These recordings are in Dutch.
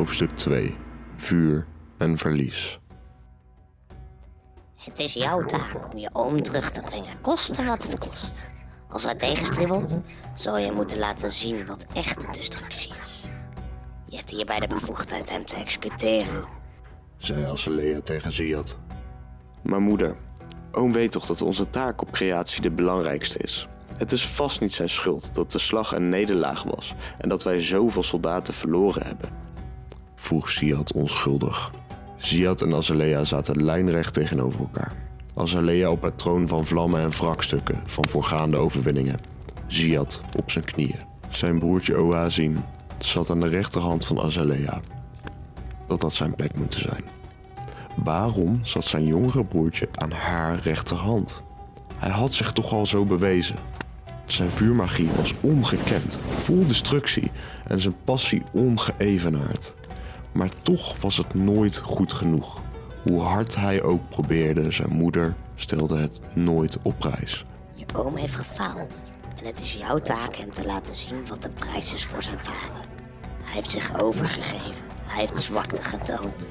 Hoofdstuk 2 Vuur en verlies. Het is jouw taak om je oom terug te brengen, koste wat het kost. Als hij tegenstribbelt, zal je moeten laten zien wat echte destructie is. Je hebt hierbij de bevoegdheid hem te executeren. zei Azalea tegen Ziad. Maar moeder, oom weet toch dat onze taak op creatie de belangrijkste is. Het is vast niet zijn schuld dat de slag een nederlaag was en dat wij zoveel soldaten verloren hebben. Vroeg Ziad onschuldig. Ziad en Azalea zaten lijnrecht tegenover elkaar. Azalea op het troon van vlammen en wrakstukken van voorgaande overwinningen. Ziad op zijn knieën. Zijn broertje Oazim zat aan de rechterhand van Azalea. Dat had zijn plek moeten zijn. Waarom zat zijn jongere broertje aan haar rechterhand? Hij had zich toch al zo bewezen. Zijn vuurmagie was ongekend, vol destructie en zijn passie ongeëvenaard. Maar toch was het nooit goed genoeg. Hoe hard hij ook probeerde, zijn moeder stelde het nooit op prijs. Je oom heeft gefaald. En het is jouw taak hem te laten zien wat de prijs is voor zijn falen. Hij heeft zich overgegeven. Hij heeft zwakte getoond.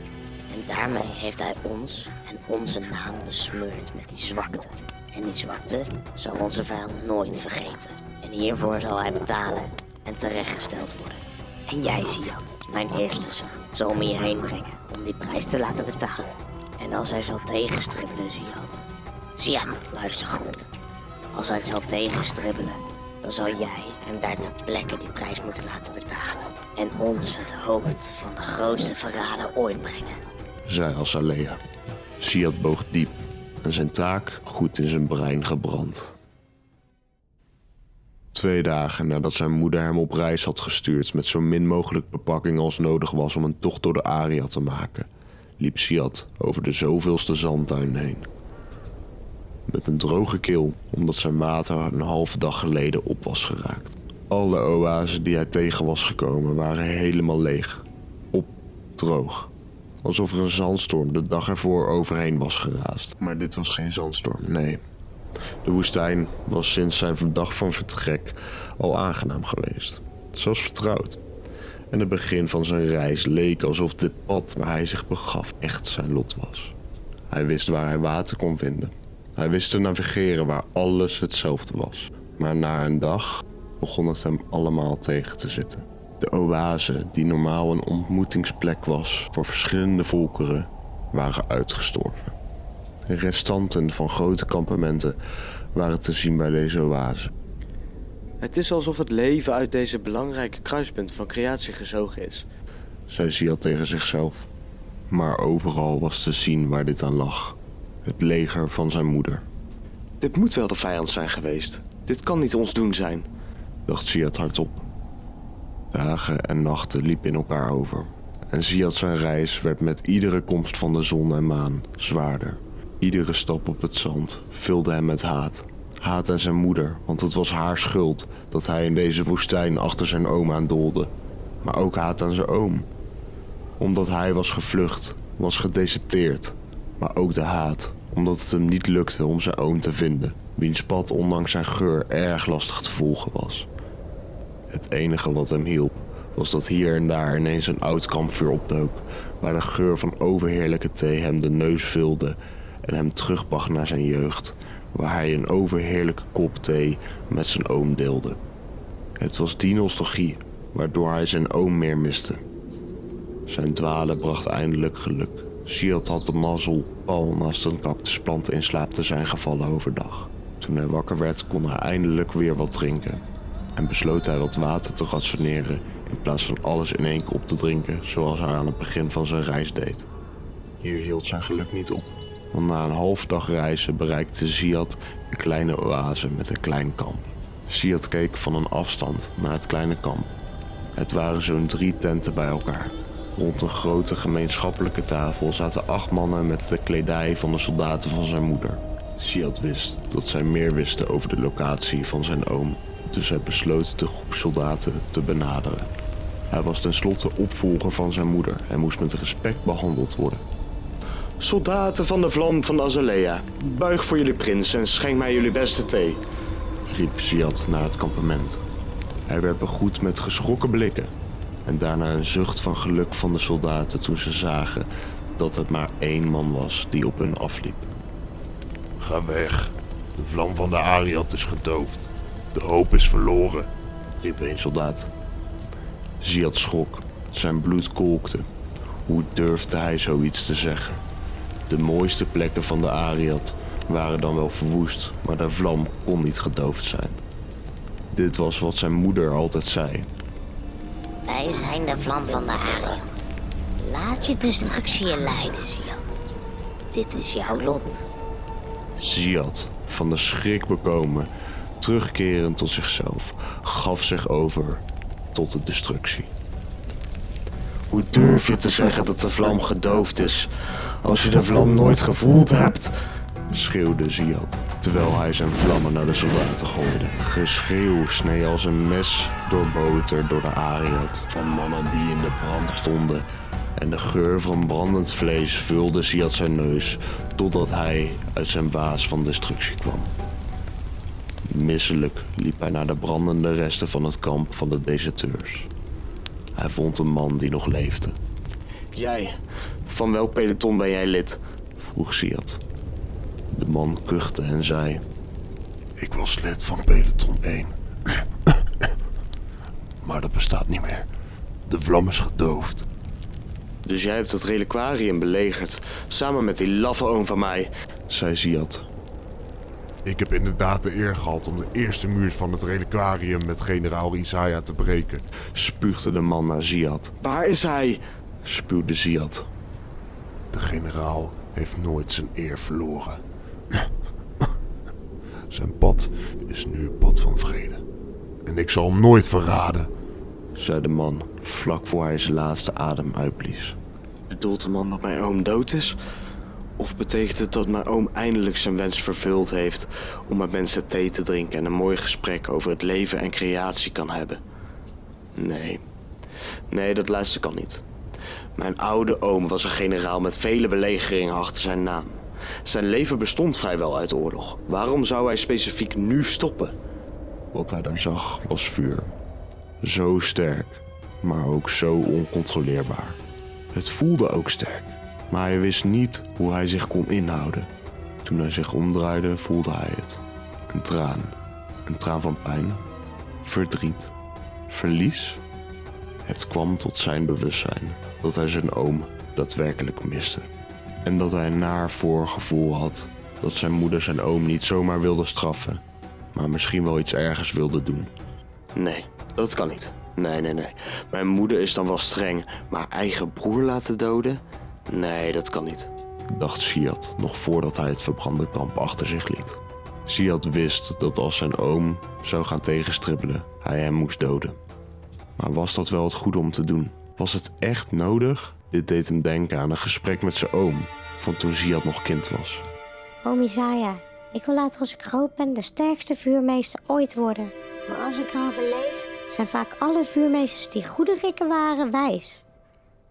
En daarmee heeft hij ons en onze naam besmeurd met die zwakte. En die zwakte zal onze vijand nooit vergeten. En hiervoor zal hij betalen en terechtgesteld worden. En jij, Ziad, mijn eerste zoon, zal me hierheen brengen om die prijs te laten betalen. En als hij zal tegenstribbelen, Ziad. Ziad, luister goed. Als hij zal tegenstribbelen, dan zal jij hem daar ter plekke die prijs moeten laten betalen. En ons het hoofd van de grootste verrader ooit brengen. zei Azalea. Ziad boog diep en zijn taak goed in zijn brein gebrand. Twee dagen nadat zijn moeder hem op reis had gestuurd met zo min mogelijk bepakking als nodig was om een tocht door de Aria te maken, liep Siad over de zoveelste zandtuin heen. Met een droge keel, omdat zijn water een halve dag geleden op was geraakt. Alle oasen die hij tegen was gekomen waren helemaal leeg. Op droog. Alsof er een zandstorm de dag ervoor overheen was geraast. Maar dit was geen zandstorm, nee. De woestijn was sinds zijn dag van vertrek al aangenaam geweest. Zoals vertrouwd. En het begin van zijn reis leek alsof dit pad waar hij zich begaf echt zijn lot was. Hij wist waar hij water kon vinden. Hij wist te navigeren waar alles hetzelfde was. Maar na een dag begon het hem allemaal tegen te zitten. De oase, die normaal een ontmoetingsplek was voor verschillende volkeren, waren uitgestorven. Restanten van grote kampementen waren te zien bij deze oase. Het is alsof het leven uit deze belangrijke kruispunten van creatie gezogen is. zei Ziad tegen zichzelf. Maar overal was te zien waar dit aan lag. Het leger van zijn moeder, Dit moet wel de vijand zijn geweest. Dit kan niet ons doen zijn. dacht Ziad hardop. Dagen en nachten liepen in elkaar over. En Ziad zijn reis werd met iedere komst van de zon en maan zwaarder. Iedere stap op het zand vulde hem met haat. Haat aan zijn moeder, want het was haar schuld dat hij in deze woestijn achter zijn oom aan doolde. Maar ook haat aan zijn oom. Omdat hij was gevlucht, was gedeserteerd. Maar ook de haat, omdat het hem niet lukte om zijn oom te vinden, wiens pad ondanks zijn geur erg lastig te volgen was. Het enige wat hem hielp was dat hier en daar ineens een oud kampvuur opdook, waar de geur van overheerlijke thee hem de neus vulde en hem terugbracht naar zijn jeugd, waar hij een overheerlijke kop thee met zijn oom deelde. Het was die nostalgie waardoor hij zijn oom meer miste. Zijn dwalen bracht eindelijk geluk. Siad had de mazzel pal naast een cactusplant in slaap te zijn gevallen overdag. Toen hij wakker werd kon hij eindelijk weer wat drinken. En besloot hij wat water te rationeren in plaats van alles in één keer op te drinken zoals hij aan het begin van zijn reis deed. Hier hield zijn geluk niet op. Want na een half dag reizen bereikte Ziad een kleine oase met een klein kamp. Ziad keek van een afstand naar het kleine kamp. Het waren zo'n drie tenten bij elkaar. Rond een grote gemeenschappelijke tafel zaten acht mannen met de kledij van de soldaten van zijn moeder. Siad wist dat zij meer wisten over de locatie van zijn oom, dus hij besloot de groep soldaten te benaderen. Hij was tenslotte opvolger van zijn moeder en moest met respect behandeld worden. Soldaten van de vlam van Azalea, buig voor jullie prins en schenk mij jullie beste thee. riep Ziad naar het kampement. Hij werd begroet met geschrokken blikken. En daarna een zucht van geluk van de soldaten toen ze zagen dat het maar één man was die op hun afliep. Ga weg. De vlam van de Ariat is gedoofd. De hoop is verloren. riep een soldaat. Ziad schrok. Zijn bloed kolkte. Hoe durfde hij zoiets te zeggen? De mooiste plekken van de Ariat waren dan wel verwoest, maar de vlam kon niet gedoofd zijn. Dit was wat zijn moeder altijd zei. Wij zijn de vlam van de Ariat. Laat je destructie je leiden, Ziad. Dit is jouw lot. Ziad, van de schrik bekomen, terugkerend tot zichzelf, gaf zich over tot de destructie. Hoe durf je te zeggen dat de vlam gedoofd is? Als je de vlam nooit gevoeld hebt. schreeuwde Ziad, terwijl hij zijn vlammen naar de soldaten gooide. Geschreeuw snee als een mes door boter door de Ariat van mannen die in de brand stonden. En de geur van brandend vlees vulde Ziad zijn neus, totdat hij uit zijn waas van destructie kwam. Misselijk liep hij naar de brandende resten van het kamp van de deserteurs. Hij vond een man die nog leefde, Jij, van welk peloton ben jij lid? vroeg Ziad. De man kuchte en zei... Ik was lid van peloton 1. maar dat bestaat niet meer. De vlam is gedoofd. Dus jij hebt het reliquarium belegerd, samen met die laffe oom van mij. zei Ziad. Ik heb inderdaad de eer gehad om de eerste muur van het reliquarium met generaal Isaiah te breken. Spuugde de man naar Ziad. Waar is hij? Spuwde Ziad. De generaal heeft nooit zijn eer verloren. zijn pad is nu het pad van vrede. En ik zal hem nooit verraden. zei de man vlak voor hij zijn laatste adem uitblies. Bedoelt de man dat mijn oom dood is? Of betekent het dat mijn oom eindelijk zijn wens vervuld heeft om met mensen thee te drinken en een mooi gesprek over het leven en creatie kan hebben? Nee. Nee, dat laatste kan niet. Mijn oude oom was een generaal met vele belegeringen achter zijn naam. Zijn leven bestond vrijwel uit oorlog. Waarom zou hij specifiek nu stoppen? Wat hij daar zag was vuur. Zo sterk, maar ook zo oncontroleerbaar. Het voelde ook sterk, maar hij wist niet hoe hij zich kon inhouden. Toen hij zich omdraaide, voelde hij het. Een traan. Een traan van pijn, verdriet, verlies. Het kwam tot zijn bewustzijn dat hij zijn oom daadwerkelijk miste. En dat hij een naar voorgevoel had dat zijn moeder zijn oom niet zomaar wilde straffen, maar misschien wel iets ergers wilde doen. Nee, dat kan niet. Nee, nee, nee. Mijn moeder is dan wel streng, maar eigen broer laten doden? Nee, dat kan niet. dacht Siad nog voordat hij het verbrande kamp achter zich liet. Siad wist dat als zijn oom zou gaan tegenstribbelen, hij hem moest doden. Maar was dat wel het goede om te doen? Was het echt nodig? Dit deed hem denken aan een gesprek met zijn oom van toen Siad nog kind was. Oom Isaiah, ik wil later als ik groot ben de sterkste vuurmeester ooit worden. Maar als ik erover lees, zijn vaak alle vuurmeesters die goede rikken waren wijs.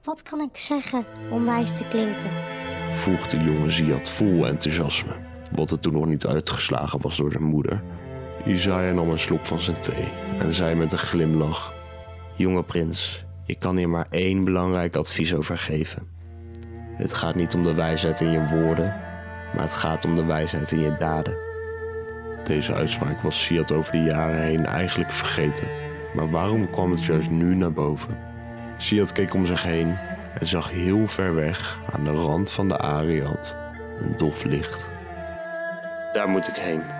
Wat kan ik zeggen om wijs te klinken? Vroeg de jonge Ziad vol enthousiasme, wat er toen nog niet uitgeslagen was door zijn moeder. Isaiah nam een slok van zijn thee en zei met een glimlach: Jonge prins, ik kan hier maar één belangrijk advies over geven. Het gaat niet om de wijsheid in je woorden, maar het gaat om de wijsheid in je daden. Deze uitspraak was Siad over de jaren heen eigenlijk vergeten. Maar waarom kwam het juist nu naar boven? Siad keek om zich heen en zag heel ver weg aan de rand van de Ariad een dof licht. Daar moet ik heen.